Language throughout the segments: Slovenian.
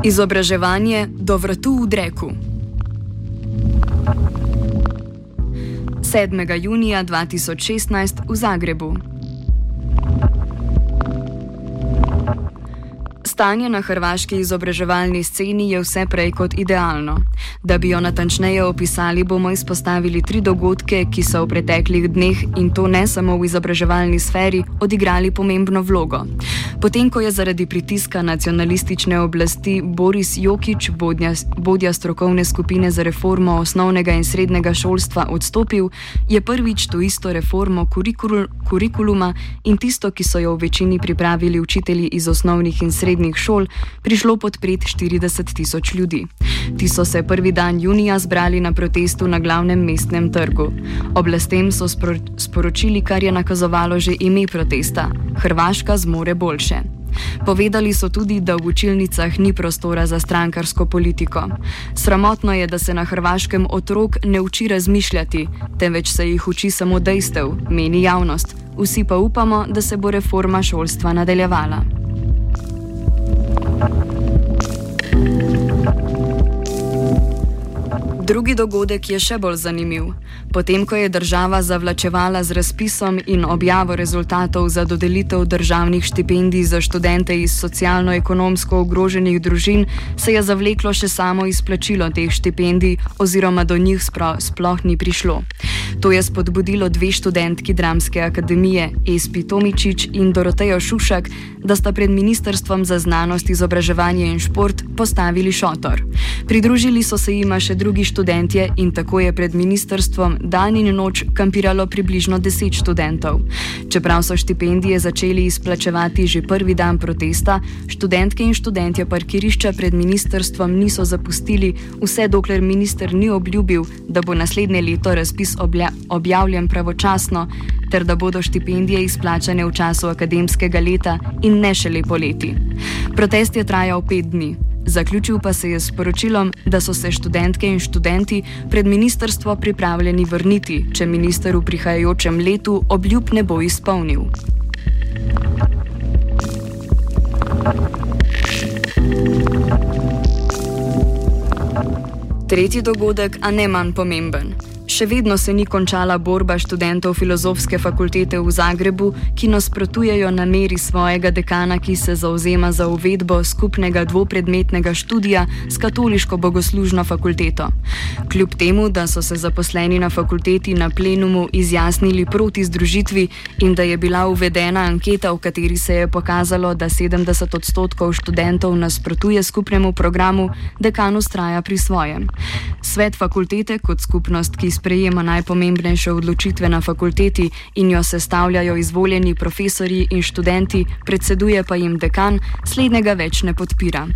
Izobraževanje do vrtu v Dreku. 7. junija 2016 v Zagrebu. Stanje na hrvaški izobraževalni sceni je vse prej kot idealno. Da bi jo natančneje opisali, bomo izpostavili tri dogodke, ki so v preteklih dneh in to ne samo v izobraževalni sferi, odigrali pomembno vlogo. Potem, ko je zaradi pritiska nacionalistične oblasti Boris Jokič, vodja, vodja strokovne skupine za reformo osnovnega in srednjega šolstva, odstopil, je prvič to isto reformo kurikul, kurikuluma in tisto, ki so jo v večini pripravili učitelji iz osnovnih in srednjih osnovnih šol prišlo podpreti 40 tisoč ljudi. Ti so se prvi dan junija zbrali na protestu na glavnem mestnem trgu. Oblastem so spro sporočili, kar je nakazovalo že ime protesta: Hrvaška zmore boljše. Povedali so tudi, da v učilnicah ni prostora za strankarsko politiko. Sramotno je, da se na Hrvaškem otrok ne uči razmišljati, temveč se jih uči samo dejstev, meni javnost. Vsi pa upamo, da se bo reforma šolstva nadaljevala. Drugi dogodek je še bolj zanimiv. Potem, ko je država zavlačevala z razpisom in objavo rezultatov za dodelitev državnih štipendij za študente iz socialno-ekonomsko ogroženih družin, se je zavleklo še samo izplačilo teh štipendij, oziroma do njih sploh ni prišlo. To je spodbudilo dve študentki Dramske akademije, Espi Tomičič in Dorotejo Šušak, da sta pred Ministrstvom za znanost, izobraževanje in šport postavili šotor. Pridružili so se jima še drugi študentje in tako je pred ministrstvom dan in noč kampiralo približno 10 študentov. Čeprav so štipendije začeli izplačevati že prvi dan protesta, študentke in študentje parkirišča pred ministrstvom niso zapustili, vse dokler minister ni obljubil, da bo naslednje leto razpis objavljen pravočasno ter da bodo štipendije izplačane v času akademskega leta in ne šele poleti. Protest je trajal pet dni. Zaključil pa se je s poročilom, da so se študentke in študenti pred ministrstvo pripravljeni vrniti, če minister v prihajajočem letu obljub ne bo izpolnil. Tretji dogodek, a ne manj pomemben. Še vedno se ni končala borba študentov filozofske fakultete v Zagrebu, ki nasprotujejo nameri svojega dekana, ki se zauzema za uvedbo skupnega dvopredmetnega študija s katoliško bogoslužno fakulteto. Kljub temu, da so se zaposleni na fakulteti na plenumu izjasnili proti združitvi in da je bila uvedena anketa, v kateri se je pokazalo, da 70 odstotkov študentov nasprotuje skupnemu programu, dekan ustraja pri svojem. Svet fakultete kot skupnost, ki sprejema najpomembnejše odločitve na fakulteti in jo sestavljajo izvoljeni profesori in študenti, predseduje pa jim dekan, slednjega več ne podpira.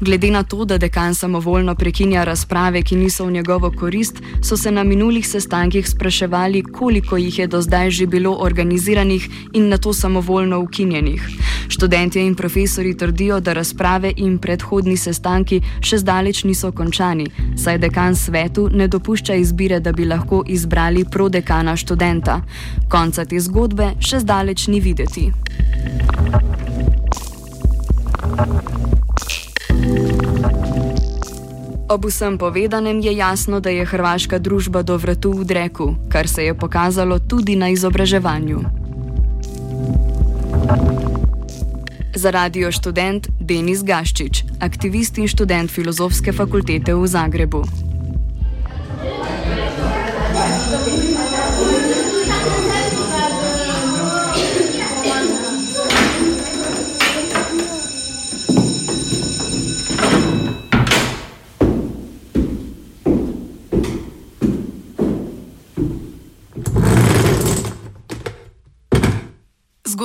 Glede na to, da dekan samovoljno prekinja razprave, ki niso v njegovo korist, so se na minulih sestankih spraševali, koliko jih je do zdaj že bilo organiziranih in na to samovoljno ukinjenih. Študentje in profesori trdijo, da razprave in predhodni sestanki še zdaleč niso končani, saj dekan svetu ne dopušča izbire, da bi lahko izbrali prodekana študenta. Konca te zgodbe še zdaleč ni videti. Ob vsem povedanem je jasno, da je hrvaška družba do vratu v dreku, kar se je pokazalo tudi na izobraževanju. Za radio študent Denis Gaščič, aktivist in študent filozofske fakultete v Zagrebu.